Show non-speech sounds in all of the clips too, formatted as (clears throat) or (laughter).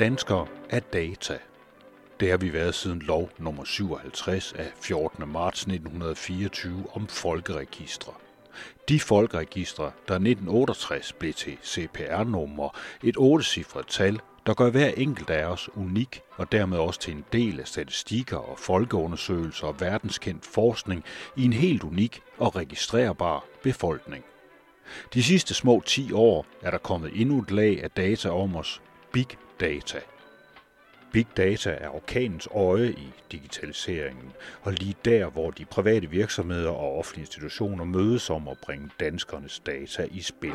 Danskere er data. Det har vi været siden lov nummer 57 af 14. marts 1924 om folkeregistre. De folkeregistre, der 1968 blev til CPR-nummer, et ottecifret tal, der gør hver enkelt af os unik og dermed også til en del af statistikker og folkeundersøgelser og verdenskendt forskning i en helt unik og registrerbar befolkning. De sidste små 10 år er der kommet endnu et lag af data om os, big data. Big data er orkanens øje i digitaliseringen, og lige der, hvor de private virksomheder og offentlige institutioner mødes om at bringe danskernes data i spil.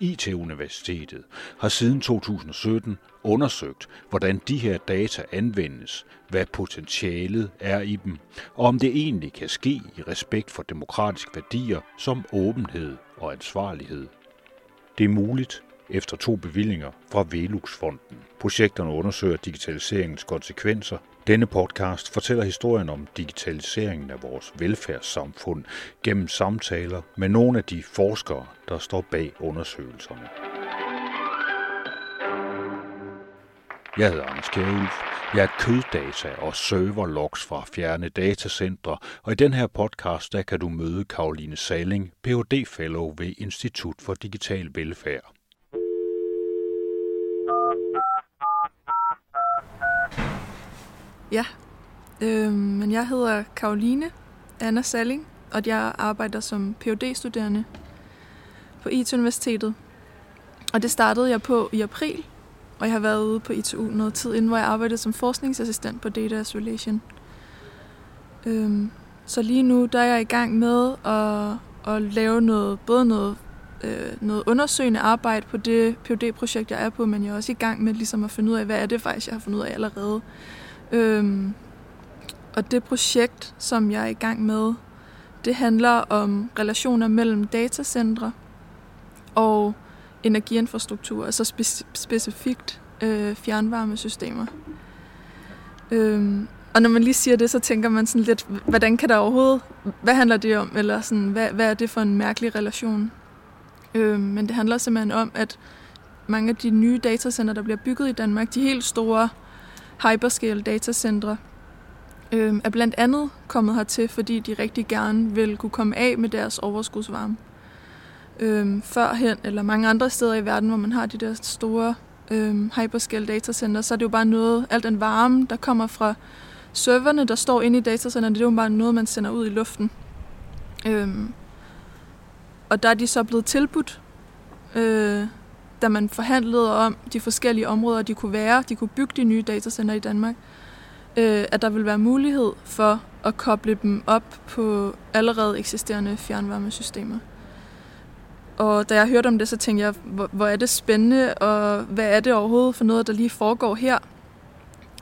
IT-universitetet har siden 2017 undersøgt, hvordan de her data anvendes, hvad potentialet er i dem, og om det egentlig kan ske i respekt for demokratiske værdier som åbenhed og ansvarlighed. Det er muligt, efter to bevillinger fra Velux-fonden. Projekterne undersøger digitaliseringens konsekvenser. Denne podcast fortæller historien om digitaliseringen af vores velfærdssamfund gennem samtaler med nogle af de forskere, der står bag undersøgelserne. Jeg hedder Anders Kjærulf. Jeg er køddata og serverlogs fra fjerne datacentre, og i den her podcast der kan du møde Karoline Saling, Ph.D. Fellow ved Institut for Digital Velfærd. Ja, øh, men jeg hedder Karoline Anna Salling, og jeg arbejder som phd studerende på IT-universitetet. Og det startede jeg på i april, og jeg har været ude på ITU noget tid inden, hvor jeg arbejdede som forskningsassistent på Data Isolation. Øhm, så lige nu der er jeg i gang med at, at lave noget, både noget, øh, noget undersøgende arbejde på det phd projekt jeg er på, men jeg er også i gang med ligesom at finde ud af, hvad er det faktisk, jeg har fundet ud af allerede. Øhm, og det projekt, som jeg er i gang med, det handler om relationer mellem datacentre og energiinfrastruktur, altså spe- specifikt øh, fjernvarmesystemer. Øhm, og når man lige siger det, så tænker man sådan lidt, hvordan kan der overhovedet, hvad handler det om, eller sådan, hvad, hvad er det for en mærkelig relation? Øhm, men det handler simpelthen om, at mange af de nye datacenter, der bliver bygget i Danmark, de helt store hyperscale datacentre, øh, er blandt andet kommet hertil, fordi de rigtig gerne vil kunne komme af med deres overskudsvarme. Øh, førhen, eller mange andre steder i verden, hvor man har de der store øh, hyperscale datacenter, så er det jo bare noget, al den varme, der kommer fra serverne, der står inde i datacenterne, det er jo bare noget, man sender ud i luften. Øh, og der er de så blevet tilbudt øh, da man forhandlede om de forskellige områder, de kunne være, de kunne bygge de nye datacenter i Danmark, øh, at der vil være mulighed for at koble dem op på allerede eksisterende fjernvarmesystemer. Og da jeg hørte om det, så tænkte jeg, hvor, hvor er det spændende, og hvad er det overhovedet for noget, der lige foregår her?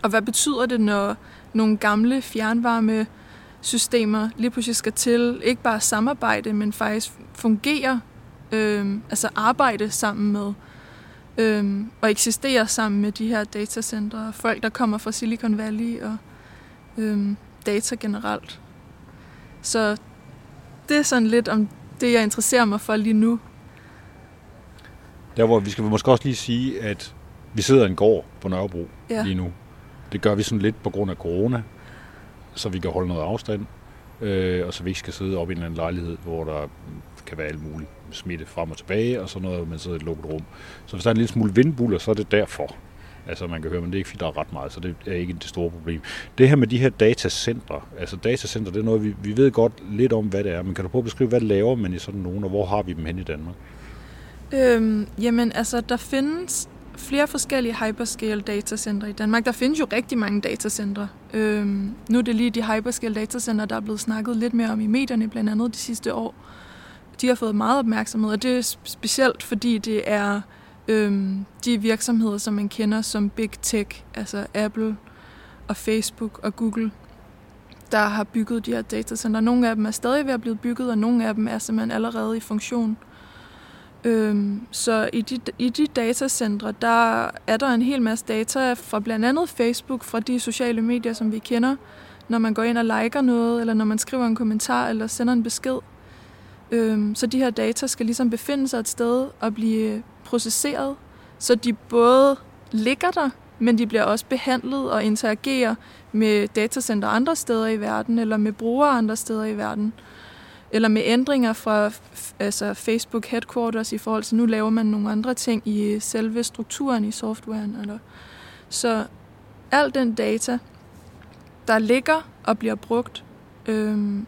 Og hvad betyder det, når nogle gamle fjernvarmesystemer lige pludselig skal til ikke bare samarbejde, men faktisk fungere, øh, altså arbejde sammen med øhm, og eksisterer sammen med de her datacenter, folk, der kommer fra Silicon Valley og øhm, data generelt. Så det er sådan lidt om det, jeg interesserer mig for lige nu. Der hvor vi skal måske også lige sige, at vi sidder i en gård på Nørrebro ja. lige nu. Det gør vi sådan lidt på grund af corona, så vi kan holde noget afstand, øh, og så vi ikke skal sidde op i en eller anden lejlighed, hvor der kan være alt muligt smitte frem og tilbage, og sådan noget, man sidder i et lukket rum. Så hvis der er en lille smule vindbuller, så er det derfor. Altså man kan høre, men det er ikke fordi, der er ret meget, så det er ikke det store problem. Det her med de her datacenter, altså datacenter, det er noget, vi, vi ved godt lidt om, hvad det er, men kan du prøve at beskrive, hvad laver man i sådan nogen, og hvor har vi dem hen i Danmark? Øhm, jamen altså, der findes flere forskellige hyperscale datacentre i Danmark. Der findes jo rigtig mange datacentre. Øhm, nu er det lige de hyperscale datacentre, der er blevet snakket lidt mere om i medierne, blandt andet de sidste år de har fået meget opmærksomhed, og det er specielt, fordi det er øhm, de virksomheder, som man kender som Big Tech, altså Apple og Facebook og Google, der har bygget de her datacenter. Nogle af dem er stadig ved at blive bygget, og nogle af dem er simpelthen allerede i funktion. Øhm, så i de, i de datacentre, der er der en hel masse data fra blandt andet Facebook, fra de sociale medier, som vi kender, når man går ind og liker noget, eller når man skriver en kommentar, eller sender en besked. Øhm, så de her data skal ligesom befinde sig et sted og blive processeret, så de både ligger der, men de bliver også behandlet og interagerer med datacenter andre steder i verden, eller med brugere andre steder i verden, eller med ændringer fra altså Facebook headquarters i forhold til, nu laver man nogle andre ting i selve strukturen i softwaren. Eller. Så al den data, der ligger og bliver brugt, øhm,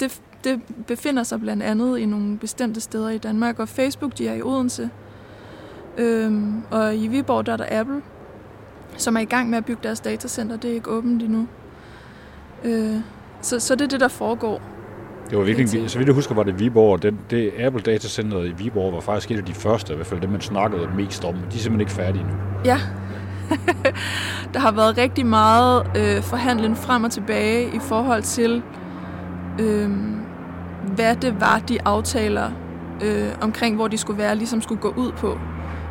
det, det befinder sig blandt andet i nogle bestemte steder i Danmark, og Facebook, de er i Odense, øhm, og i Viborg, der er der Apple, som er i gang med at bygge deres datacenter. Det er ikke åbent endnu. Øh, så, så det er det, der foregår. Det var virkelig, så vidt jeg husker, var det Viborg. Den, det Apple Datacenter i Viborg var faktisk et af de første, i hvert fald dem, man snakkede mest om. De er simpelthen ikke færdige nu. Ja. (laughs) der har været rigtig meget øh, forhandling frem og tilbage i forhold til, øh, hvad det var, de aftaler øh, omkring, hvor de skulle være, ligesom skulle gå ud på.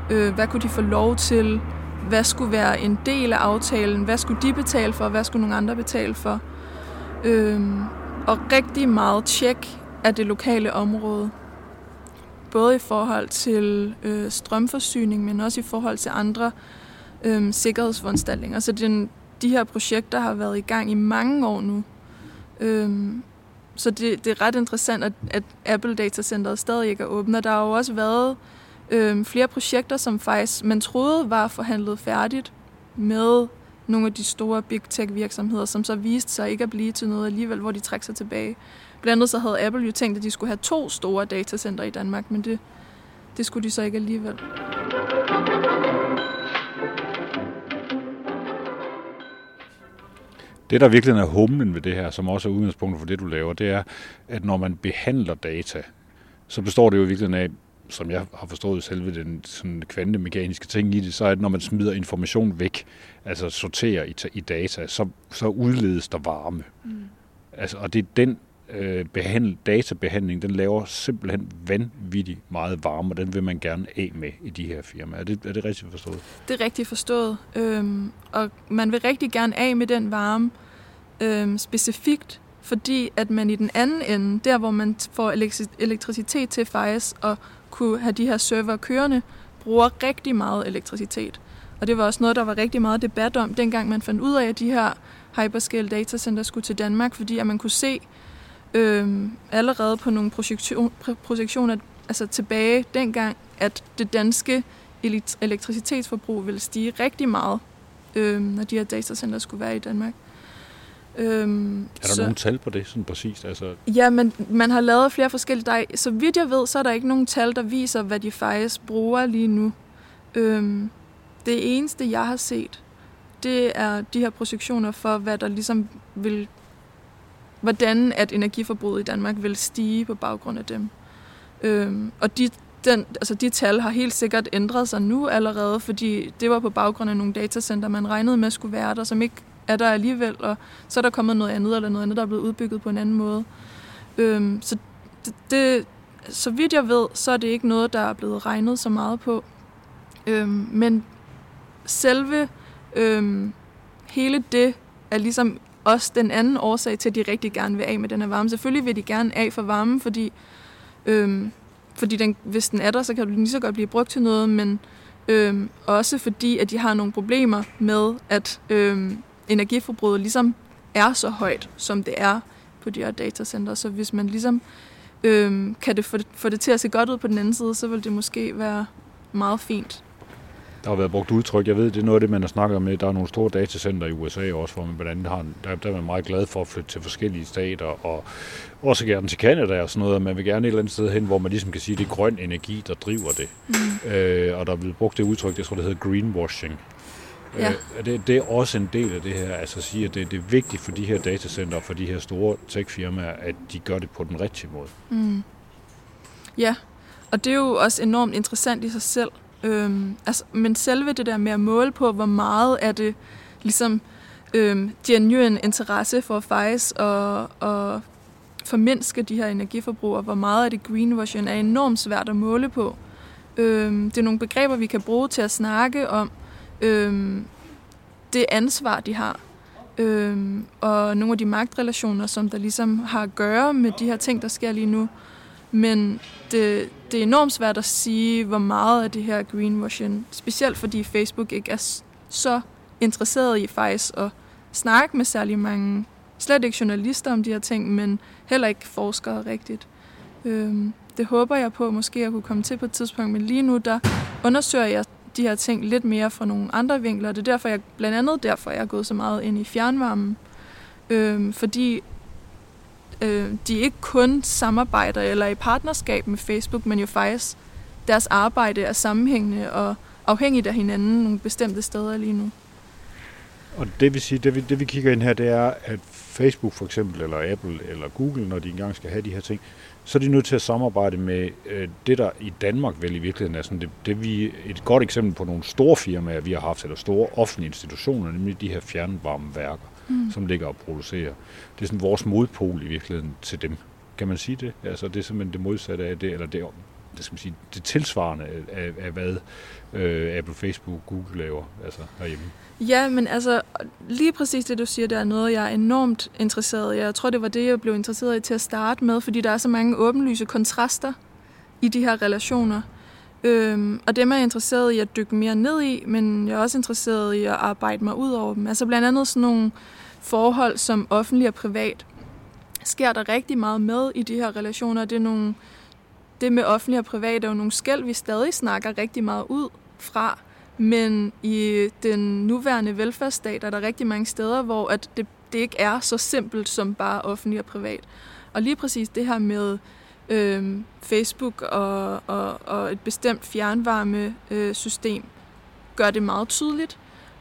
Øh, hvad kunne de få lov til? hvad skulle være en del af aftalen, hvad skulle de betale for, hvad skulle nogle andre betale for. Øhm, og rigtig meget tjek af det lokale område. Både i forhold til øh, strømforsyning, men også i forhold til andre øh, sikkerhedsforanstaltninger. Så den, de her projekter har været i gang i mange år nu. Øh, så det, det er ret interessant, at, at Apple Data Center stadig ikke er åbent. Og der har jo også været øh, flere projekter, som faktisk man troede var forhandlet færdigt med nogle af de store big tech virksomheder, som så viste sig ikke at blive til noget alligevel, hvor de trækker sig tilbage. Blandt andet så havde Apple jo tænkt, at de skulle have to store datacenter i Danmark, men det, det skulle de så ikke alligevel. Det, der virkelig er humlen ved det her, som også er udgangspunktet for det, du laver, det er, at når man behandler data, så består det jo virkelig af, som jeg har forstået selve den sådan kvantemekaniske ting i det, så er det, når man smider information væk, altså sorterer i, i data, så, så udledes der varme. Mm. Altså, og det er den øh, behandl, databehandling, den laver simpelthen vanvittigt meget varme, og den vil man gerne af med i de her firmaer. Er det, er det rigtigt forstået? Det er rigtigt forstået. Øhm, og man vil rigtig gerne af med den varme, øhm, specifikt fordi at man i den anden ende, der hvor man får elektricitet til faktisk at kunne have de her server kørende, bruger rigtig meget elektricitet. Og det var også noget, der var rigtig meget debat om, dengang man fandt ud af, at de her hyperscale datacenter skulle til Danmark, fordi at man kunne se øh, allerede på nogle projektion, projektioner altså tilbage dengang, at det danske elektricitetsforbrug ville stige rigtig meget, øh, når de her datacenter skulle være i Danmark. Øhm, er der så, nogen tal på det, sådan præcist? Altså... Ja, men man har lavet flere forskellige. Der, så vidt jeg ved, så er der ikke nogen tal, der viser, hvad de faktisk bruger lige nu. Øhm, det eneste, jeg har set, det er de her projektioner for, hvad der ligesom vil hvordan at energiforbruget i Danmark vil stige på baggrund af dem. Øhm, og de, den, altså de tal har helt sikkert ændret sig nu allerede, fordi det var på baggrund af nogle datacenter, man regnede med skulle være der, som ikke er der alligevel, og så er der kommet noget andet, eller noget andet, der er blevet udbygget på en anden måde. Øhm, så det, det, så vidt jeg ved, så er det ikke noget, der er blevet regnet så meget på. Øhm, men selve øhm, hele det er ligesom også den anden årsag til, at de rigtig gerne vil af med den her varme. Selvfølgelig vil de gerne af for varmen, fordi, øhm, fordi den, hvis den er der, så kan den lige så godt blive brugt til noget, men øhm, også fordi, at de har nogle problemer med, at øhm, energiforbruget ligesom er så højt, som det er på de her datacenter. Så hvis man ligesom øhm, kan det få, det få det til at se godt ud på den anden side, så vil det måske være meget fint. Der har været brugt udtryk. Jeg ved, det er noget af det, man har snakket om. Der er nogle store datacenter i USA også, hvor man blandt andet har, der, der er man meget glad for at flytte til forskellige stater, og også gerne til Canada og sådan noget. Man vil gerne et eller andet sted hen, hvor man ligesom kan sige, at det er grøn energi, der driver det. Mm. Øh, og der er blevet brugt det udtryk, jeg tror, det hedder greenwashing. Ja. Øh, det, det er også en del af det her, altså at sige, at det, det er vigtigt for de her datacenter og for de her store tech-firmaer, at de gør det på den rigtige måde. Mm. Ja, og det er jo også enormt interessant i sig selv. Øhm, altså, men selve det der med at måle på, hvor meget er det ligesom øhm, genuine interesse for faktisk at, at formindske de her energiforbrug, og hvor meget af det greenwashing er enormt svært at måle på. Øhm, det er nogle begreber, vi kan bruge til at snakke om, øhm, det ansvar, de har. øhm, og nogle af de magtrelationer, som der ligesom har at gøre med de her ting, der sker lige nu. Men det, det er enormt svært at sige, hvor meget af det her greenwashing, specielt fordi Facebook ikke er så interesseret i faktisk at snakke med særlig mange, slet ikke journalister om de her ting, men heller ikke forskere rigtigt. Øhm, det håber jeg på måske at kunne komme til på et tidspunkt, men lige nu der undersøger jeg de her ting lidt mere fra nogle andre vinkler. Det er derfor, jeg, blandt andet derfor, jeg er gået så meget ind i fjernvarmen. Øh, fordi øh, de ikke kun samarbejder eller er i partnerskab med Facebook, men jo faktisk deres arbejde er sammenhængende og afhængigt af hinanden nogle bestemte steder lige nu. Og det vil sige, det vi, det vi kigger ind her, det er, at Facebook for eksempel, eller Apple, eller Google, når de engang skal have de her ting, så er de nødt til at samarbejde med øh, det, der i Danmark vel i virkeligheden er sådan, det, det vi, et godt eksempel på nogle store firmaer, vi har haft, eller store offentlige institutioner, nemlig de her fjernvarmeværker, mm. som ligger og producerer. Det er sådan vores modpol i virkeligheden til dem. Kan man sige det? Altså det er simpelthen det modsatte af det, eller det, det, skal man sige, det tilsvarende af, af hvad øh, Apple, Facebook, Google laver altså herhjemme. Ja, men altså lige præcis det, du siger, det er noget, jeg er enormt interesseret i. Jeg tror, det var det, jeg blev interesseret i til at starte med, fordi der er så mange åbenlyse kontraster i de her relationer. Øhm, og dem er jeg interesseret i at dykke mere ned i, men jeg er også interesseret i at arbejde mig ud over dem. Altså blandt andet sådan nogle forhold som offentlig og privat. Sker der rigtig meget med i de her relationer. Det er nogle, det med offentlig og privat er jo nogle skæld, vi stadig snakker rigtig meget ud fra. Men i den nuværende velfærdsstat er der rigtig mange steder, hvor at det, det ikke er så simpelt som bare offentlig og privat. Og lige præcis det her med øh, Facebook og, og, og et bestemt fjernvarmesystem gør det meget tydeligt.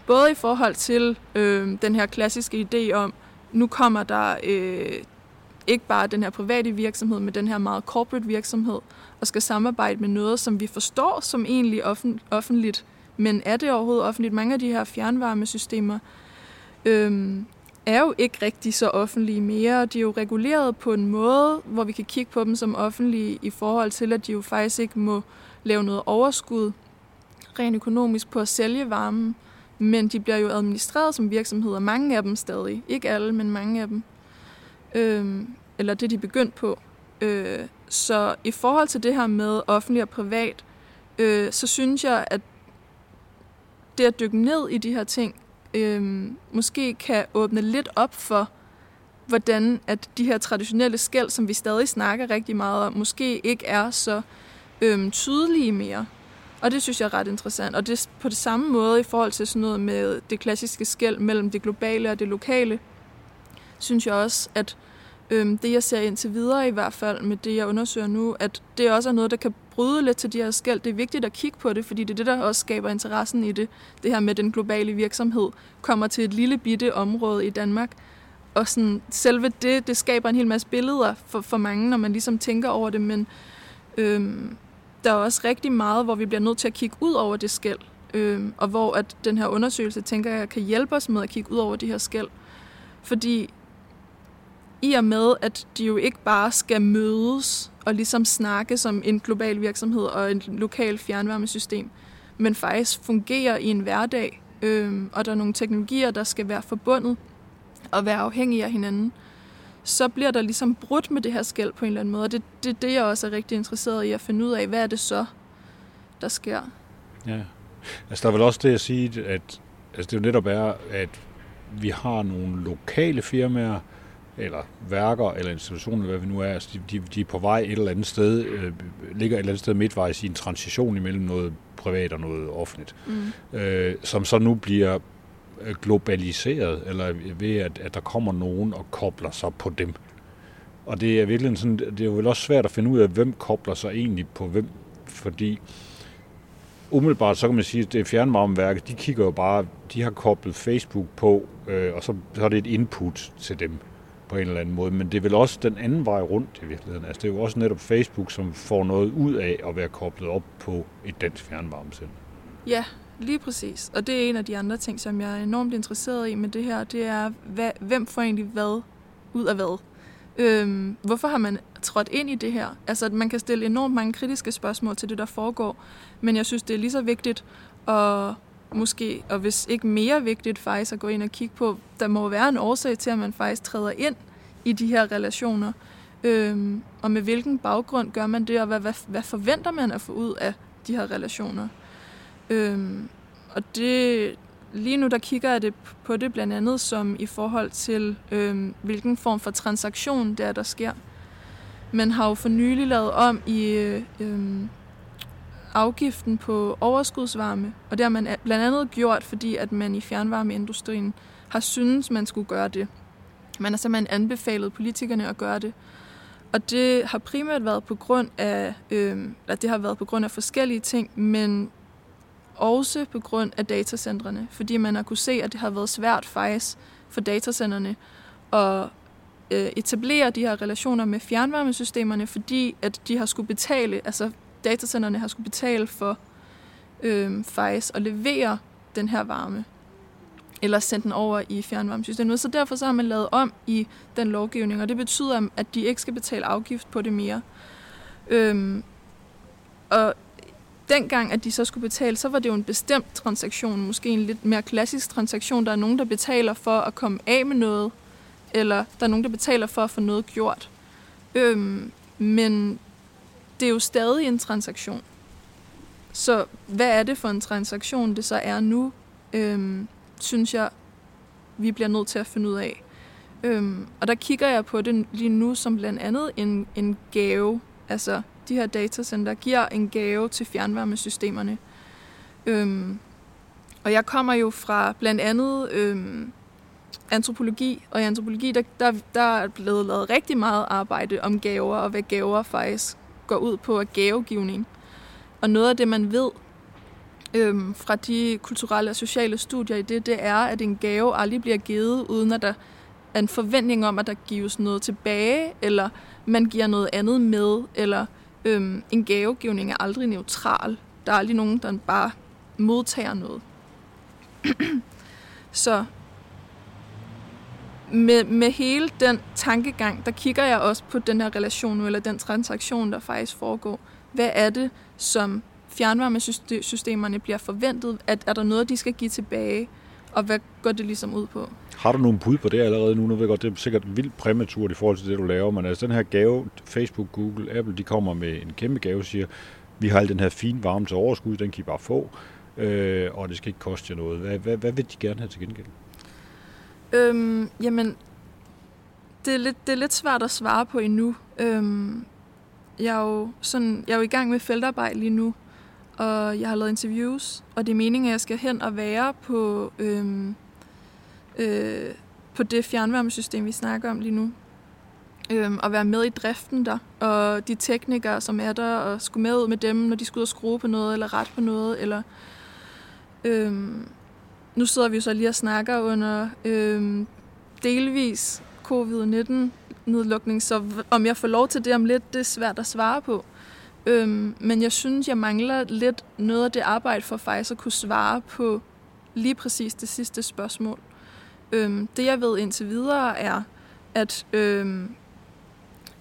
Både i forhold til øh, den her klassiske idé om, nu kommer der øh, ikke bare den her private virksomhed, men den her meget corporate virksomhed, og skal samarbejde med noget, som vi forstår som egentlig offent- offentligt men er det overhovedet offentligt? Mange af de her fjernvarmesystemer øhm, er jo ikke rigtig så offentlige mere. De er jo reguleret på en måde, hvor vi kan kigge på dem som offentlige i forhold til, at de jo faktisk ikke må lave noget overskud rent økonomisk på at sælge varmen. Men de bliver jo administreret som virksomheder, mange af dem stadig. Ikke alle, men mange af dem. Øhm, eller det, de er begyndt på. Øh, så i forhold til det her med offentlig og privat, øh, så synes jeg, at det at dykke ned i de her ting, øh, måske kan åbne lidt op for, hvordan at de her traditionelle skæld, som vi stadig snakker rigtig meget om, måske ikke er så øh, tydelige mere. Og det synes jeg er ret interessant. Og det er på det samme måde i forhold til sådan noget med det klassiske skæld mellem det globale og det lokale, synes jeg også, at øhm, det jeg ser indtil videre i hvert fald med det jeg undersøger nu, at det også er noget, der kan bryde lidt til de her skæld. Det er vigtigt at kigge på det, fordi det er det, der også skaber interessen i det. Det her med den globale virksomhed kommer til et lille bitte område i Danmark. Og sådan, selve det, det skaber en hel masse billeder for, for mange, når man ligesom tænker over det, men øhm, der er også rigtig meget, hvor vi bliver nødt til at kigge ud over det skæld. Øhm, og hvor at den her undersøgelse, tænker jeg, kan hjælpe os med at kigge ud over de her skæld. Fordi i og med, at de jo ikke bare skal mødes og ligesom snakke som en global virksomhed og en lokal fjernvarmesystem, men faktisk fungere i en hverdag, øh, og der er nogle teknologier, der skal være forbundet og være afhængige af hinanden, så bliver der ligesom brudt med det her skæld på en eller anden måde. Og det, det er det, jeg også er rigtig interesseret i at finde ud af. Hvad er det så, der sker? Ja, altså der er vel også det at sige, at altså det jo netop er, at vi har nogle lokale firmaer, eller værker, eller institutioner, hvad vi nu er, altså de, de, er på vej et eller andet sted, øh, ligger et eller andet sted midtvejs i en transition imellem noget privat og noget offentligt, mm. øh, som så nu bliver øh, globaliseret, eller ved at, at der kommer nogen og kobler sig på dem. Og det er virkelig sådan, det er jo vel også svært at finde ud af, hvem kobler sig egentlig på hvem, fordi umiddelbart så kan man sige, at det fjernvarmeværket, de kigger jo bare, de har koblet Facebook på, øh, og så, så er det et input til dem på en eller anden måde, men det er vel også den anden vej rundt i virkeligheden. Altså det er jo også netop Facebook, som får noget ud af at være koblet op på et dansk fjernvarmecenter. Ja, lige præcis. Og det er en af de andre ting, som jeg er enormt interesseret i med det her, det er, hvad, hvem får egentlig hvad ud af hvad? Øhm, hvorfor har man trådt ind i det her? Altså, man kan stille enormt mange kritiske spørgsmål til det, der foregår, men jeg synes, det er lige så vigtigt at måske, og hvis ikke mere vigtigt faktisk at gå ind og kigge på, der må være en årsag til, at man faktisk træder ind i de her relationer. Øhm, og med hvilken baggrund gør man det, og hvad, hvad, hvad forventer man at få ud af de her relationer? Øhm, og det, lige nu der kigger jeg det på det blandt andet som i forhold til, øhm, hvilken form for transaktion det er, der sker. Man har jo for nylig lavet om i øh, øhm, afgiften på overskudsvarme, og det har man blandt andet gjort, fordi at man i fjernvarmeindustrien har syntes, man skulle gøre det. Man har simpelthen anbefalet politikerne at gøre det. Og det har primært været på grund af, øh, at det har været på grund af forskellige ting, men også på grund af datacentrene, fordi man har kunne se, at det har været svært faktisk for datacenterne at øh, etablere de her relationer med fjernvarmesystemerne, fordi at de har skulle betale, altså datacentrene har skulle betale for øh, faktisk at levere den her varme eller sende den over i fjernvarmesystemet. Så derfor så har man lavet om i den lovgivning, og det betyder, at de ikke skal betale afgift på det mere. Øhm, og dengang, at de så skulle betale, så var det jo en bestemt transaktion, måske en lidt mere klassisk transaktion. Der er nogen, der betaler for at komme af med noget, eller der er nogen, der betaler for at få noget gjort. Øhm, men det er jo stadig en transaktion. Så hvad er det for en transaktion, det så er nu? Øhm, synes jeg, vi bliver nødt til at finde ud af. Øhm, og der kigger jeg på det lige nu som blandt andet en, en gave. Altså, de her datacenter giver en gave til fjernvarmesystemerne. Øhm, og jeg kommer jo fra blandt andet øhm, antropologi, og i antropologi, der, der, der er blevet lavet rigtig meget arbejde om gaver, og hvad gaver faktisk går ud på er gavegivning. Og noget af det, man ved øhm, fra de kulturelle og sociale studier i det, det er, at en gave aldrig bliver givet, uden at der er en forventning om, at der gives noget tilbage, eller man giver noget andet med, eller øhm, en gavegivning er aldrig neutral. Der er aldrig nogen, der bare modtager noget. (clears throat) Så med, med hele den tankegang, der kigger jeg også på den her relation, eller den transaktion, der faktisk foregår. Hvad er det, som fjernvarmesystemerne bliver forventet? At, er der noget, de skal give tilbage? Og hvad går det ligesom ud på? Har du nogle bud på det allerede nu? Nu ved jeg godt, det er sikkert vildt præmaturt i forhold til det, du laver, men altså den her gave, Facebook, Google, Apple, de kommer med en kæmpe gave og siger, vi har al den her fine varme til overskud, den kan I bare få, øh, og det skal ikke koste jer noget. Hvad, hvad, hvad vil de gerne have til gengæld? Øhm, jamen, det er, lidt, det er lidt svært at svare på endnu. Øhm, jeg, er jo sådan, jeg er jo i gang med feltarbejde lige nu, og jeg har lavet interviews, og det er meningen, at jeg skal hen og være på, øhm, øh, på det fjernvarmesystem, vi snakker om lige nu. Øhm, og være med i driften der, og de teknikere, som er der, og skulle med ud med dem, når de skulle ud og skrue på noget, eller ret på noget, eller... Øhm, nu sidder vi så lige og snakker under øh, delvis covid-19-nedlukning, så om jeg får lov til det om lidt, det er svært at svare på. Øhm, men jeg synes, jeg mangler lidt noget af det arbejde for faktisk at kunne svare på lige præcis det sidste spørgsmål. Øhm, det jeg ved indtil videre er, at øhm,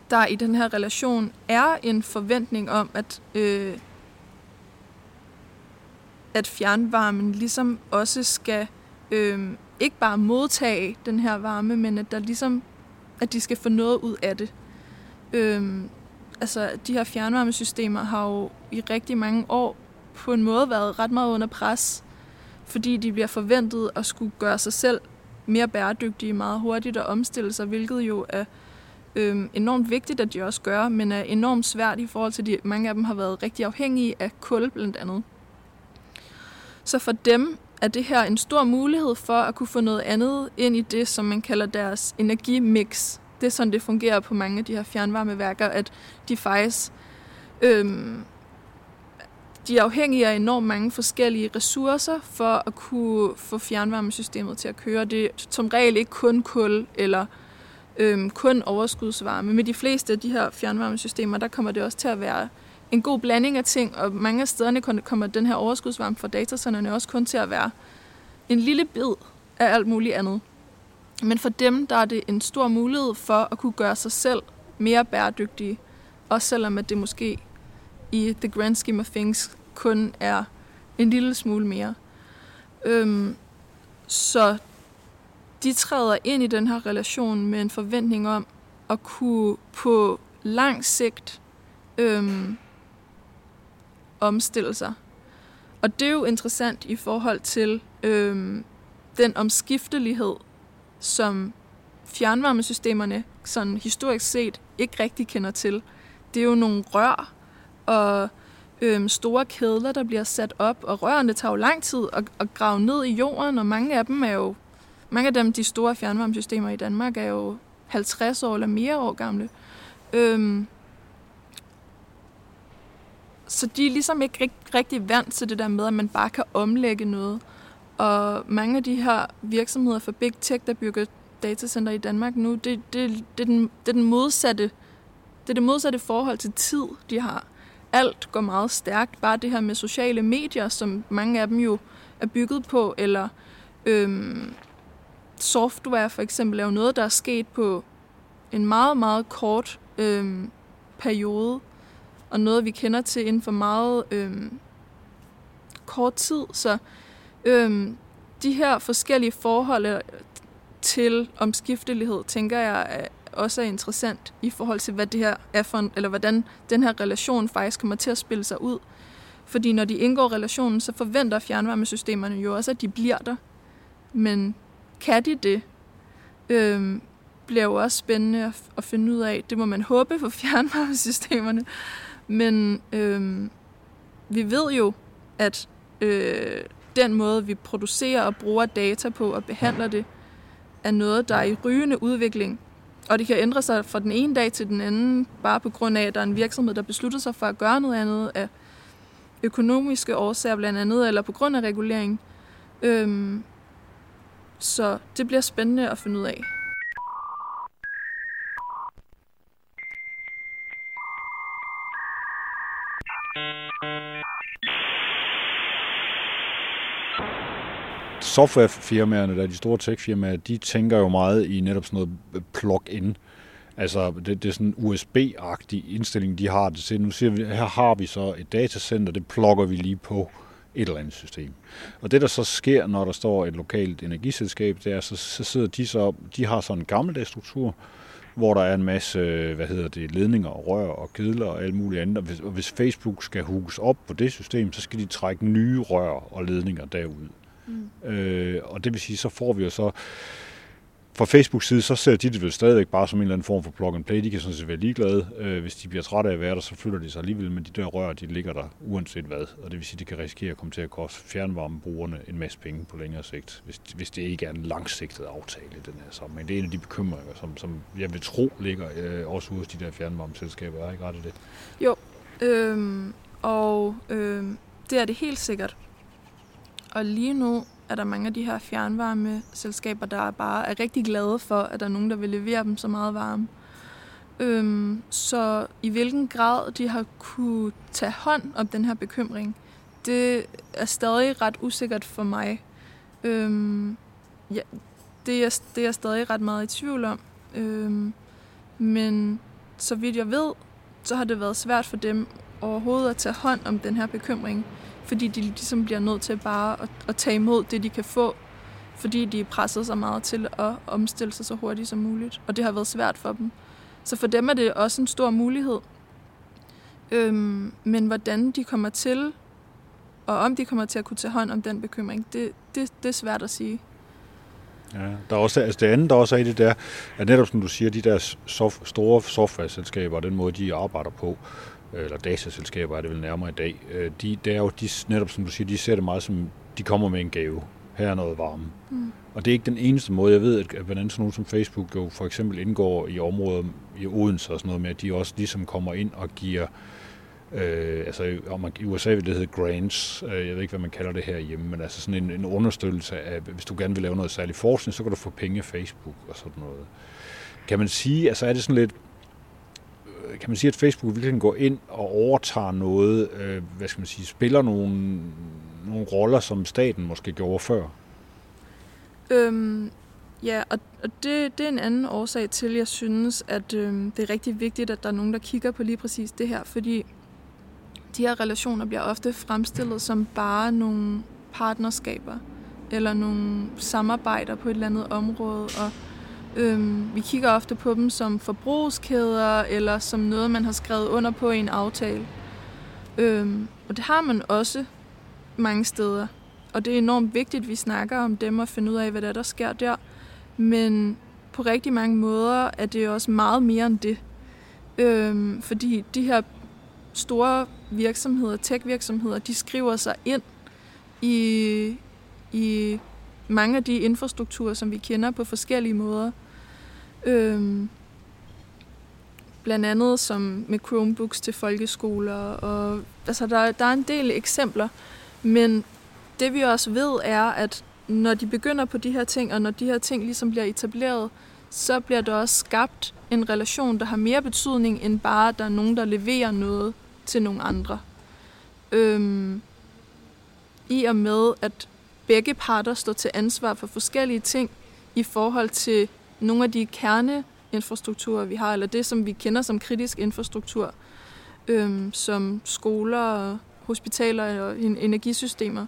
der i den her relation er en forventning om, at, øh, at fjernvarmen ligesom også skal øh, ikke bare modtage den her varme, men at der ligesom at de skal få noget ud af det. Øh, altså, de her fjernvarmesystemer har jo i rigtig mange år på en måde været ret meget under pres, fordi de bliver forventet at skulle gøre sig selv mere bæredygtige meget hurtigt og omstille sig, hvilket jo er øh, enormt vigtigt, at de også gør, men er enormt svært i forhold til, at mange af dem har været rigtig afhængige af kul blandt andet. Så for dem er det her en stor mulighed for at kunne få noget andet ind i det, som man kalder deres energimix. Det er sådan, det fungerer på mange af de her fjernvarmeværker, at de faktisk øhm, de er afhængige af enormt mange forskellige ressourcer for at kunne få fjernvarmesystemet til at køre. Det er som regel ikke kun kul eller øhm, kun overskudsvarme. Med de fleste af de her fjernvarmesystemer, der kommer det også til at være en god blanding af ting, og mange af stederne kommer den her overskudsvarme fra datacenterne også kun til at være en lille bid af alt muligt andet. Men for dem, der er det en stor mulighed for at kunne gøre sig selv mere bæredygtige, også selvom at det måske i the grand scheme of things kun er en lille smule mere. Øhm, så de træder ind i den her relation med en forventning om at kunne på lang sigt øhm, omstille sig. Og det er jo interessant i forhold til øhm, den omskiftelighed, som fjernvarmesystemerne sådan historisk set ikke rigtig kender til. Det er jo nogle rør og øhm, store kedler, der bliver sat op, og rørene tager jo lang tid at, at grave ned i jorden, og mange af dem er jo, mange af dem, de store fjernvarmesystemer i Danmark, er jo 50 år eller mere år gamle. Øhm, så de er ligesom ikke rigt, rigtig vant til det der med, at man bare kan omlægge noget. Og mange af de her virksomheder for Big Tech, der bygger datacenter i Danmark nu, det, det, det, er den, det er den modsatte det er det modsatte forhold til tid, de har. Alt går meget stærkt. Bare det her med sociale medier, som mange af dem jo er bygget på, eller øhm, software for eksempel, er jo noget, der er sket på en meget, meget kort øhm, periode og noget, vi kender til inden for meget øhm, kort tid. Så øhm, de her forskellige forhold øh, til omskiftelighed, tænker jeg, er også er interessant i forhold til, hvad det her er for, eller hvordan den her relation faktisk kommer til at spille sig ud. Fordi når de indgår relationen, så forventer fjernvarmesystemerne jo også, at de bliver der. Men kan de det? Øhm, bliver jo også spændende at, at finde ud af. Det må man håbe for (laughs) fjernvarmesystemerne. Men øh, vi ved jo, at øh, den måde, vi producerer og bruger data på og behandler det, er noget, der er i rygende udvikling. Og det kan ændre sig fra den ene dag til den anden, bare på grund af, at der er en virksomhed, der beslutter sig for at gøre noget andet af økonomiske årsager blandt andet, eller på grund af regulering. Øhm, så det bliver spændende at finde ud af. Softwarefirmaerne, der de store techfirmaer, de tænker jo meget i netop sådan noget øh, plug-in. Altså, det, det er sådan en USB-agtig indstilling, de har det til. Nu siger vi, her har vi så et datacenter, det plugger vi lige på et eller andet system. Og det, der så sker, når der står et lokalt energiselskab, det er, så, så sidder de så, de har sådan en gammeldags struktur, hvor der er en masse, hvad hedder det, ledninger og rør og kedler og alt muligt andet. Og hvis, og hvis Facebook skal hugges op på det system, så skal de trække nye rør og ledninger derud. Mm. Øh, og det vil sige, så får vi jo så fra Facebook side, så ser de det vel stadigvæk bare som en eller anden form for plug and play. De kan sådan set være ligeglade. Øh, hvis de bliver trætte af at være der, så flytter de sig alligevel, men de der rør, de ligger der uanset hvad. Og det vil sige, at det kan risikere at komme til at koste fjernvarmebrugerne en masse penge på længere sigt, hvis, hvis det ikke er en langsigtet aftale i den her sammenhæng. Det er en af de bekymringer, som, som jeg vil tro ligger øh, også hos de der fjernvarmeselskaber. Er ikke ret i det? Jo, øhm, og øhm, det er det helt sikkert. Og lige nu er der mange af de her fjernvarmeselskaber, der bare er rigtig glade for, at der er nogen, der vil levere dem så meget varme. Øhm, så i hvilken grad de har kunne tage hånd om den her bekymring, det er stadig ret usikkert for mig. Øhm, ja, det, er, det er jeg stadig ret meget i tvivl om. Øhm, men så vidt jeg ved, så har det været svært for dem overhovedet at tage hånd om den her bekymring fordi de ligesom bliver nødt til bare at, at tage imod det, de kan få, fordi de er presset så meget til at omstille sig så hurtigt som muligt. Og det har været svært for dem. Så for dem er det også en stor mulighed. Øhm, men hvordan de kommer til, og om de kommer til at kunne tage hånd om den bekymring, det, det, det er svært at sige. Ja, der er også, altså det andet, der også er i det der, at netop som du siger, de der soft, store software-selskaber og den måde, de arbejder på, eller dataselskaber er det vel nærmere i dag, øh, de, det er jo de, netop som du siger, de ser det meget som, de kommer med en gave. Her er noget varme. Mm. Og det er ikke den eneste måde. Jeg ved, at hvordan sådan nogen som Facebook jo for eksempel indgår i områder i Odense og sådan noget med, at de også ligesom kommer ind og giver Øh, altså om i USA vil det hedde grants, øh, jeg ved ikke, hvad man kalder det her hjemme, men altså sådan en, en understøttelse af, hvis du gerne vil lave noget særlig forskning, så kan du få penge af Facebook og sådan noget. Kan man sige, altså er det sådan lidt, kan man sige, at Facebook virkelig går ind og overtager noget, øh, hvad skal man sige, spiller nogle, nogle roller, som staten måske gjorde før? Øhm, ja, og, og det, det er en anden årsag til, jeg synes, at øhm, det er rigtig vigtigt, at der er nogen, der kigger på lige præcis det her, fordi de her relationer bliver ofte fremstillet som bare nogle partnerskaber. eller nogle samarbejder på et eller andet område, og øhm, vi kigger ofte på dem som forbrugskæder, eller som noget, man har skrevet under på i en aftale. Øhm, og det har man også mange steder. Og det er enormt vigtigt, at vi snakker om dem og finder ud af, hvad der, er, der sker der. Men på rigtig mange måder er det også meget mere end det. Øhm, fordi de her store virksomheder, tech-virksomheder, de skriver sig ind i, i mange af de infrastrukturer, som vi kender på forskellige måder. Øhm, blandt andet som med Chromebooks til folkeskoler. Og, altså der, der er en del eksempler, men det vi også ved er, at når de begynder på de her ting, og når de her ting ligesom bliver etableret, så bliver der også skabt en relation, der har mere betydning end bare, at der er nogen, der leverer noget til nogle andre. Øhm, I og med, at begge parter står til ansvar for forskellige ting i forhold til nogle af de kerneinfrastrukturer, vi har, eller det, som vi kender som kritisk infrastruktur, øhm, som skoler, hospitaler og energisystemer.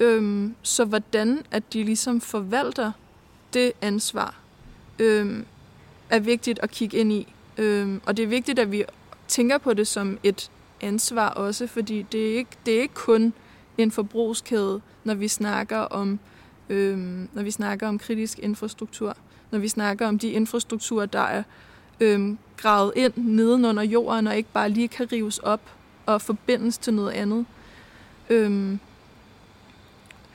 Øhm, så hvordan at de ligesom forvalter det ansvar, øhm, er vigtigt at kigge ind i. Øhm, og det er vigtigt, at vi tænker på det som et ansvar også, fordi det er ikke, det er ikke kun en forbrugskæde, når vi snakker om øh, når vi snakker om kritisk infrastruktur, når vi snakker om de infrastrukturer, der er øh, gravet ind nedenunder jorden og ikke bare lige kan rives op og forbindes til noget andet. Øh,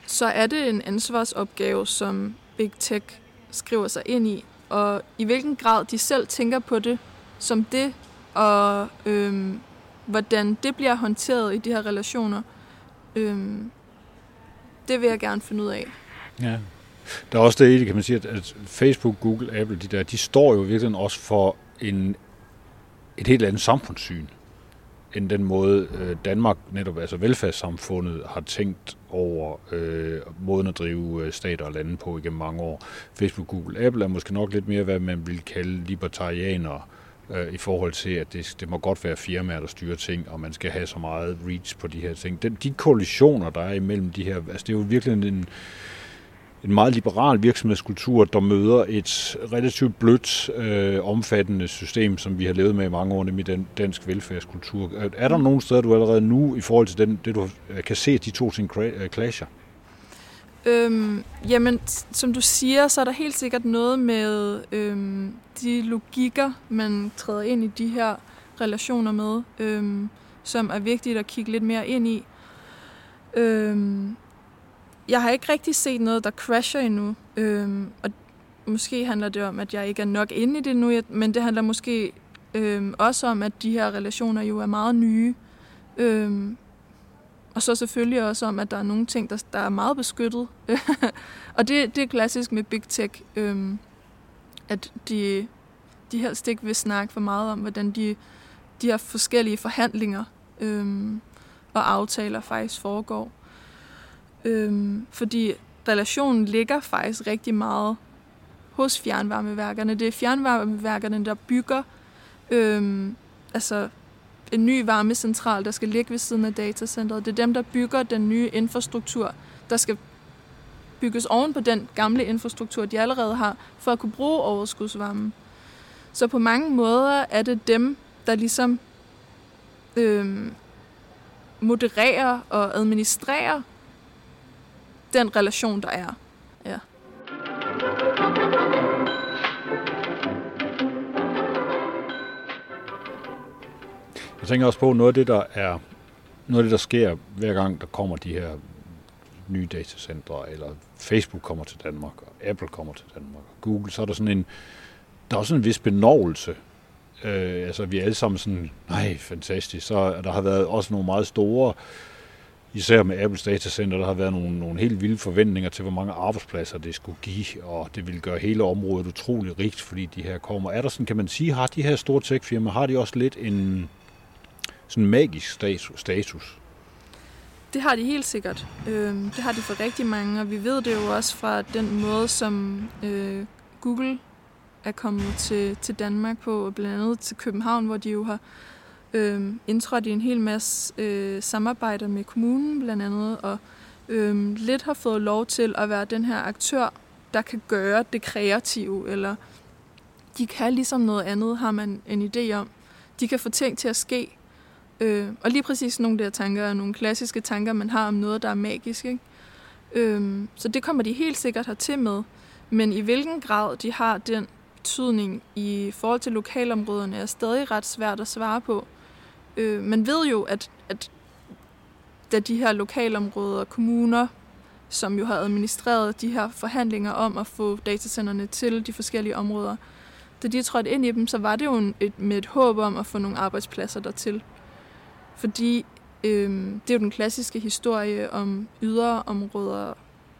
så er det en ansvarsopgave, som Big Tech skriver sig ind i, og i hvilken grad de selv tænker på det som det, og øhm, hvordan det bliver håndteret i de her relationer, øhm, det vil jeg gerne finde ud af. Ja. Der er også det, kan man sige, at Facebook, Google, Apple, de der, de står jo virkelig også for en, et helt andet samfundssyn end den måde øh, Danmark, netop altså velfærdssamfundet, har tænkt over øh, måden at drive øh, stater og lande på igennem mange år. Facebook, Google, Apple er måske nok lidt mere, hvad man vil kalde libertarianere øh, i forhold til, at det, det må godt være firmaer, der styrer ting, og man skal have så meget reach på de her ting. Den, de koalitioner, der er imellem de her, altså det er jo virkelig en, en meget liberal virksomhedskultur, der møder et relativt blødt, øh, omfattende system, som vi har levet med i mange år, nemlig den dansk velfærdskultur. Er der nogle steder, du allerede nu, i forhold til den, det du kan se, at de to ting øh, clasher? Øhm, jamen, som du siger, så er der helt sikkert noget med øhm, de logikker, man træder ind i de her relationer med, øhm, som er vigtigt at kigge lidt mere ind i. Øhm, jeg har ikke rigtig set noget, der crasher endnu. Øhm, og måske handler det om, at jeg ikke er nok inde i det nu, men det handler måske øhm, også om, at de her relationer jo er meget nye. Øhm, og så selvfølgelig også om, at der er nogle ting, der, der er meget beskyttet. (laughs) og det, det er klassisk med Big Tech, øhm, at de, de helst ikke vil snakke for meget om, hvordan de, de her forskellige forhandlinger øhm, og aftaler faktisk foregår. Øhm, fordi relationen ligger faktisk rigtig meget hos fjernvarmeværkerne. Det er fjernvarmeværkerne, der bygger øhm, altså en ny varmecentral, der skal ligge ved siden af datacenteret. Det er dem, der bygger den nye infrastruktur, der skal bygges oven på den gamle infrastruktur, de allerede har, for at kunne bruge overskudsvarmen. Så på mange måder er det dem, der ligesom øh, modererer og administrerer den relation, der er. Jeg tænker også på noget af det, der er noget af det, der sker hver gang, der kommer de her nye datacentre, eller Facebook kommer til Danmark, og Apple kommer til Danmark, og Google, så er der sådan en, der er også en vis benovelse. Øh, altså, vi er alle sammen sådan, nej, fantastisk. Så der har været også nogle meget store især med Apples datacenter, der har været nogle, nogle helt vilde forventninger til, hvor mange arbejdspladser det skulle give, og det vil gøre hele området utrolig rigt, fordi de her kommer. Er der sådan, kan man sige, har de her store tech-firmaer, har de også lidt en sådan magisk status? Det har de helt sikkert. Øh, det har de for rigtig mange, og vi ved det jo også fra den måde, som øh, Google er kommet til, til Danmark på, og blandt andet til København, hvor de jo har øh, indtrådt i en hel masse øh, samarbejder med kommunen blandt andet, og øh, lidt har fået lov til at være den her aktør, der kan gøre det kreative, eller de kan ligesom noget andet, har man en idé om. De kan få ting til at ske. Øh, og lige præcis nogle der tanker er nogle klassiske tanker, man har om noget, der er magisk. Ikke? Øh, så det kommer de helt sikkert til med. Men i hvilken grad de har den betydning i forhold til lokalområderne, er stadig ret svært at svare på. Øh, man ved jo, at, at da de her lokalområder og kommuner, som jo har administreret de her forhandlinger om at få datacenterne til de forskellige områder, da de trådte ind i dem, så var det jo et, med et håb om at få nogle arbejdspladser dertil. Fordi øh, det er jo den klassiske historie om yderområder,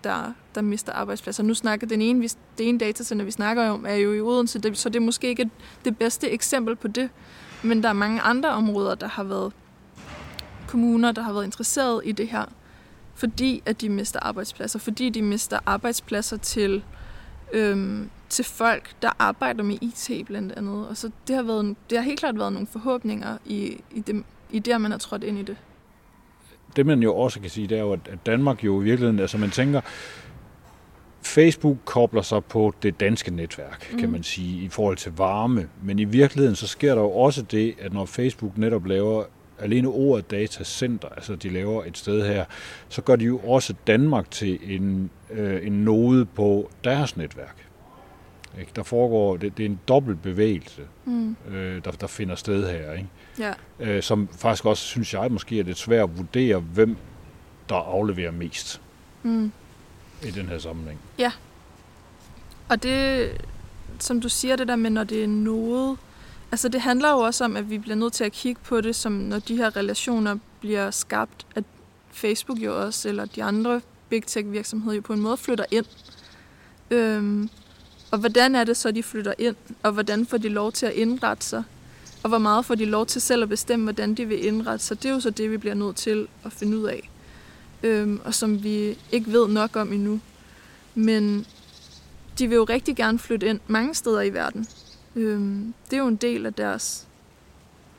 der, der mister arbejdspladser. Nu snakker den ene, det ene datacenter, vi snakker om, er jo i Odense, så det er måske ikke det bedste eksempel på det. Men der er mange andre områder, der har været kommuner, der har været interesseret i det her, fordi at de mister arbejdspladser, fordi de mister arbejdspladser til, øhm, til folk, der arbejder med IT blandt andet. Og så det har, været, det har helt klart været nogle forhåbninger i, i, det, i det, at man har trådt ind i det. Det man jo også kan sige, det er jo, at Danmark jo i virkeligheden, altså man tænker, Facebook kobler sig på det danske netværk, mm. kan man sige, i forhold til varme. Men i virkeligheden, så sker der jo også det, at når Facebook netop laver alene ordet datacenter, altså de laver et sted her, så gør de jo også Danmark til en, øh, en node på deres netværk. Ikke? Der foregår, det, det er en dobbelt bevægelse, mm. øh, der, der finder sted her, ikke? Ja. Øh, som faktisk også, synes jeg, måske er lidt svært at vurdere, hvem der afleverer mest mm. i den her sammenhæng. Ja. Og det, som du siger, det der med, når det er noget, Altså det handler jo også om, at vi bliver nødt til at kigge på det, som når de her relationer bliver skabt, at Facebook jo også, eller de andre big tech virksomheder jo på en måde flytter ind. Øhm, og hvordan er det så, de flytter ind, og hvordan får de lov til at indrette sig? Og hvor meget får de lov til selv at bestemme, hvordan de vil indrette sig? Det er jo så det, vi bliver nødt til at finde ud af. Øhm, og som vi ikke ved nok om endnu. Men de vil jo rigtig gerne flytte ind mange steder i verden. Øhm, det er jo en del af deres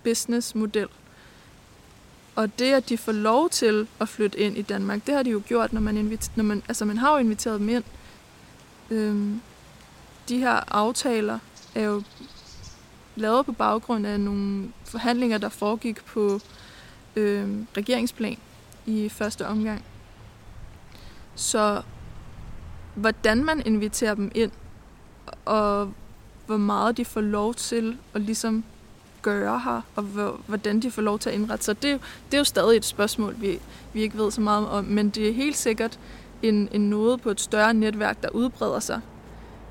businessmodel. Og det, at de får lov til at flytte ind i Danmark, det har de jo gjort, når man, inviter, når man, altså man har jo inviteret dem ind. Øhm, de her aftaler er jo lavet på baggrund af nogle forhandlinger, der foregik på øh, regeringsplan i første omgang. Så hvordan man inviterer dem ind, og hvor meget de får lov til at ligesom gøre her, og hvordan de får lov til at indrette sig. Det, det er jo stadig et spørgsmål, vi, vi ikke ved så meget om, men det er helt sikkert en, en noget på et større netværk, der udbreder sig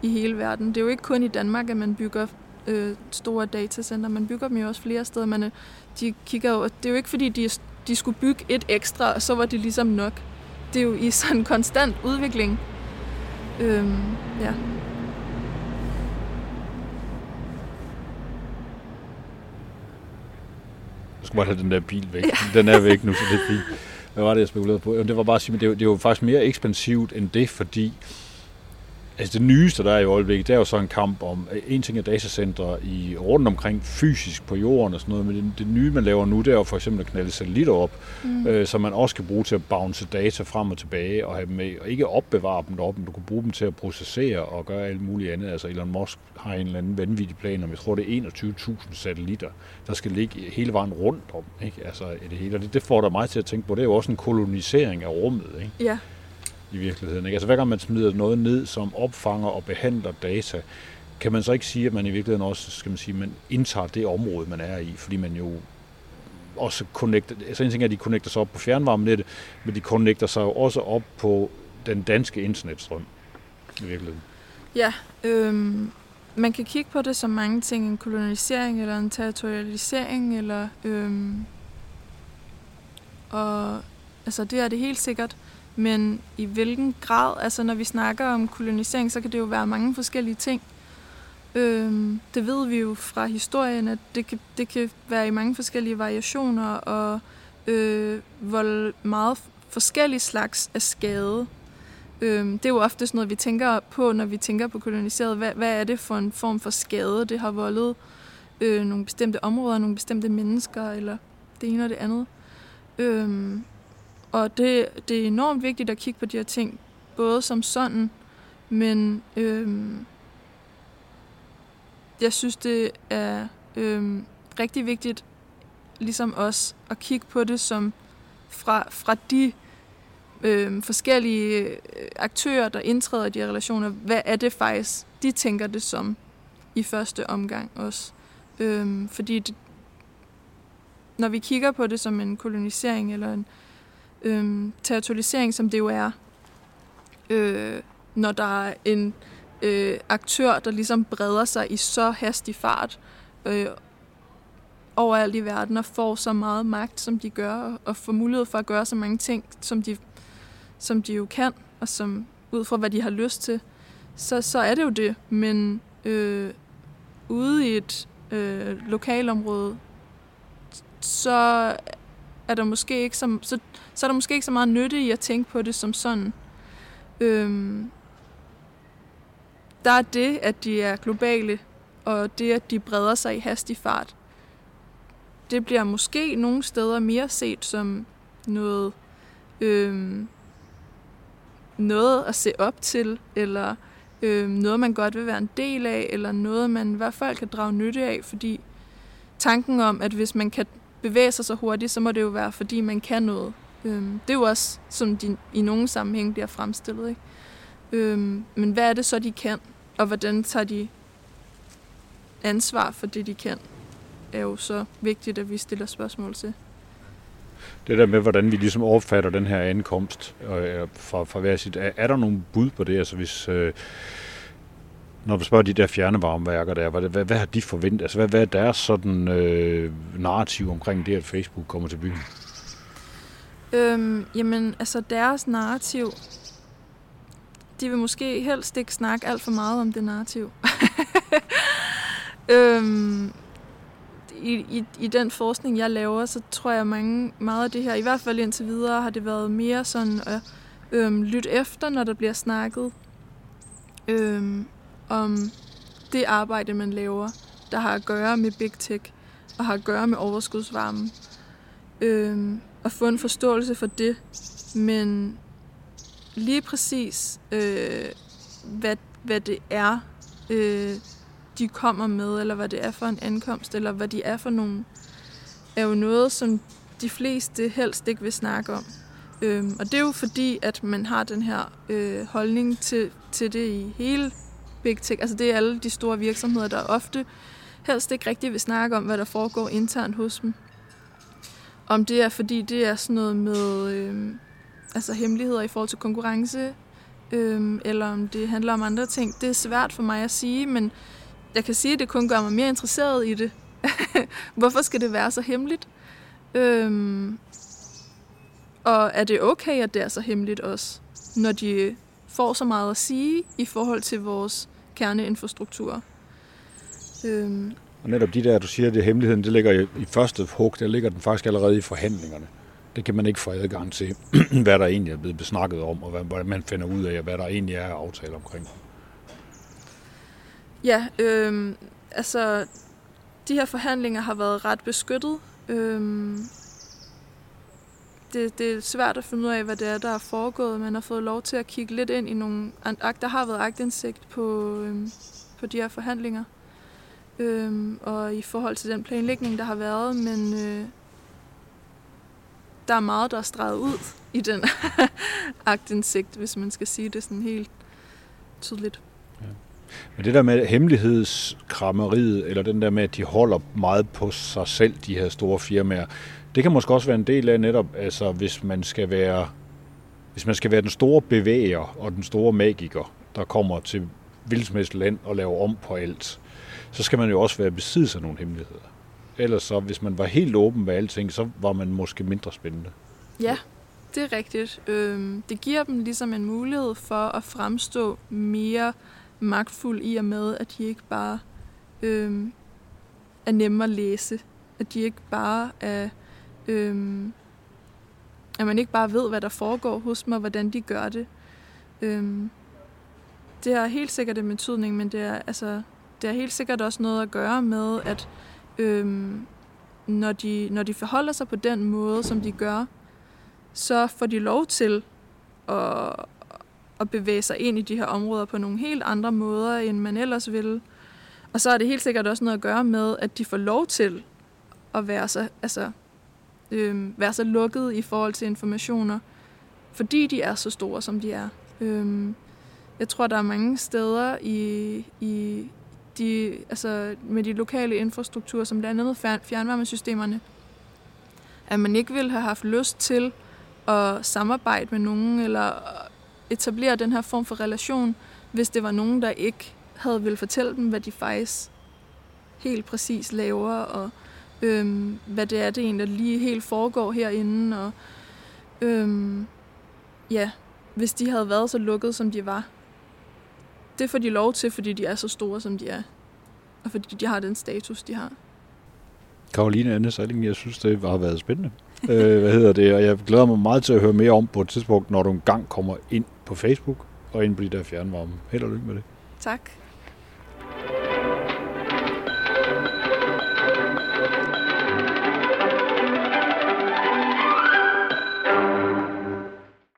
i hele verden. Det er jo ikke kun i Danmark, at man bygger øh, store datacenter. Man bygger dem jo også flere steder. Man, de kigger jo, det er jo ikke fordi, de, de skulle bygge et ekstra, og så var det ligesom nok. Det er jo i sådan en konstant udvikling. Øhm, ja. skulle bare have den der bil væk. Ja. Den er væk nu, så det er fint. Hvad var det, jeg spekulerede på? Det var bare at sige, det er, det er jo faktisk mere ekspansivt end det, fordi Altså det nyeste, der er i øjeblikket, det er jo så en kamp om, en ting er datacenter i rundt omkring fysisk på jorden og sådan noget, men det, det nye, man laver nu, det er jo for eksempel at knalde satellitter op, mm. øh, som man også kan bruge til at bounce data frem og tilbage og have dem med, og ikke opbevare dem deroppe, men du kan bruge dem til at processere og gøre alt muligt andet. Altså Elon Musk har en eller anden vanvittig plan om, jeg tror det er 21.000 satellitter, der skal ligge hele vejen rundt om, ikke? Altså det hele, og det, det får der mig til at tænke på, det er jo også en kolonisering af rummet, ikke? Ja i virkeligheden. Ikke? Altså hver gang man smider noget ned, som opfanger og behandler data, kan man så ikke sige, at man i virkeligheden også, skal man sige, man indtager det område, man er i, fordi man jo også connecter, altså en ting er, at de connecter sig op på fjernvarmenettet, men de connecter sig jo også op på den danske internetstrøm i virkeligheden. Ja, øhm, man kan kigge på det som mange ting, en kolonisering eller en territorialisering, eller øhm, og altså det er det helt sikkert. Men i hvilken grad, altså når vi snakker om kolonisering, så kan det jo være mange forskellige ting. Øhm, det ved vi jo fra historien, at det kan, det kan være i mange forskellige variationer og øh, hvor meget forskellige slags af skade. Øhm, det er jo ofte sådan noget, vi tænker på, når vi tænker på koloniseret. Hvad, hvad er det for en form for skade, det har voldet øh, nogle bestemte områder, nogle bestemte mennesker, eller det ene og det andet. Øhm, og det, det er enormt vigtigt at kigge på de her ting, både som sådan, men øhm, jeg synes, det er øhm, rigtig vigtigt, ligesom os, at kigge på det som fra, fra de øhm, øh, forskellige aktører, der indtræder i de her relationer. Hvad er det faktisk, de tænker det som i første omgang også? Øh, fordi det, når vi kigger på det som en kolonisering eller en øhm, territorialisering, som det jo er, øh, når der er en øh, aktør, der ligesom breder sig i så hastig fart øh, overalt i verden og får så meget magt, som de gør, og får mulighed for at gøre så mange ting, som de, som de jo kan, og som ud fra hvad de har lyst til, så, så er det jo det. Men øh, ude i et øh, lokalområde, så er der måske ikke så, så, så er der måske ikke så meget nytte i at tænke på det som sådan. Øhm, der er det, at de er globale, og det, at de breder sig i hastig fart. Det bliver måske nogle steder mere set som noget, øhm, noget at se op til, eller øhm, noget, man godt vil være en del af, eller noget, man i hvert fald kan drage nytte af, fordi tanken om, at hvis man kan bevæge sig så hurtigt, så må det jo være, fordi man kan noget. Øhm, det er jo også, som de i nogle sammenhæng bliver fremstillet. Ikke? Øhm, men hvad er det så, de kan? Og hvordan tager de ansvar for det, de kan? er jo så vigtigt, at vi stiller spørgsmål til. Det der med, hvordan vi ligesom opfatter den her ankomst øh, fra, fra hver sit, er, er der nogle bud på det? Altså hvis, øh, når du spørger de der fjernevarmeværker der, hvad, hvad, hvad har de forventet? Altså hvad, hvad er deres sådan øh, narrativ omkring det, at Facebook kommer til byen? Øhm, jamen, altså deres narrativ, de vil måske helst ikke snakke alt for meget om det narrativ. (laughs) øhm, i, i, I den forskning, jeg laver, så tror jeg mange, meget af det her, i hvert fald indtil videre, har det været mere sådan at øhm, lytte efter, når der bliver snakket øhm, om det arbejde, man laver, der har at gøre med big tech og har at gøre med overskudsvarme. Øhm, og få en forståelse for det, men lige præcis, øh, hvad, hvad det er, øh, de kommer med, eller hvad det er for en ankomst, eller hvad de er for nogen, er jo noget, som de fleste helst ikke vil snakke om. Øhm, og det er jo fordi, at man har den her øh, holdning til, til det i hele Big Tech. Altså det er alle de store virksomheder, der ofte helst ikke rigtig vil snakke om, hvad der foregår internt hos dem. Om det er fordi, det er sådan noget med øh, altså hemmeligheder i forhold til konkurrence, øh, eller om det handler om andre ting. Det er svært for mig at sige, men jeg kan sige, at det kun gør mig mere interesseret i det. (laughs) Hvorfor skal det være så hemmeligt? Øhm, og er det okay, at det er så hemmeligt også, når de får så meget at sige i forhold til vores kerneinfrastruktur? Øhm. Og netop de der, du siger, det hemmeligheden, det ligger i, i første hug, der ligger den faktisk allerede i forhandlingerne. Det kan man ikke få adgang til, (clears throat) hvad der egentlig er blevet besnakket om, og hvad, man finder ud af, hvad der egentlig er aftale omkring. Ja, øh, altså de her forhandlinger har været ret beskyttet. Øh, det, det er svært at finde ud af, hvad det er, der er foregået. Man har fået lov til at kigge lidt ind i nogle... Der har været agtindsigt på, øhm, på de her forhandlinger. Øhm, og i forhold til den planlægning, der har været, men øh, der er meget, der er streget ud i den (laughs) agtindsigt, hvis man skal sige det sådan helt tydeligt. Men det der med hemmelighedskrammeriet, eller den der med, at de holder meget på sig selv, de her store firmaer, det kan måske også være en del af netop, altså hvis man skal være, hvis man skal være den store bevæger og den store magiker, der kommer til vildsmæssigt land og laver om på alt, så skal man jo også være besiddelse af nogle hemmeligheder. Ellers så, hvis man var helt åben med alting, så var man måske mindre spændende. Ja, det er rigtigt. Øhm, det giver dem ligesom en mulighed for at fremstå mere magtfuld i og med, at de ikke bare øhm, er nemme at læse. At de ikke bare er... Øhm, at man ikke bare ved, hvad der foregår hos dem, hvordan de gør det. Øhm, det har helt sikkert en betydning, men det er, altså, det har helt sikkert også noget at gøre med, at øhm, når, de, når de forholder sig på den måde, som de gør, så får de lov til at, at bevæge sig ind i de her områder på nogle helt andre måder, end man ellers ville. Og så er det helt sikkert også noget at gøre med, at de får lov til at være så, altså, øh, være så lukket i forhold til informationer, fordi de er så store, som de er. Øh, jeg tror, der er mange steder i, i de, altså med de lokale infrastrukturer, som blandt andet fjernvarmesystemerne, at man ikke ville have haft lyst til at samarbejde med nogen, eller etablere den her form for relation, hvis det var nogen, der ikke havde vil fortælle dem, hvad de faktisk helt præcis laver, og øhm, hvad det er, det egentlig lige helt foregår herinde. Og, øhm, ja, hvis de havde været så lukket, som de var. Det får de lov til, fordi de er så store, som de er. Og fordi de har den status, de har. Karoline Anne Salling, jeg synes, det har været spændende. (laughs) øh, hvad hedder det? Og jeg glæder mig meget til at høre mere om på et tidspunkt, når du engang kommer ind på Facebook og ind på de der fjernvarme. Held og lykke med det. Tak.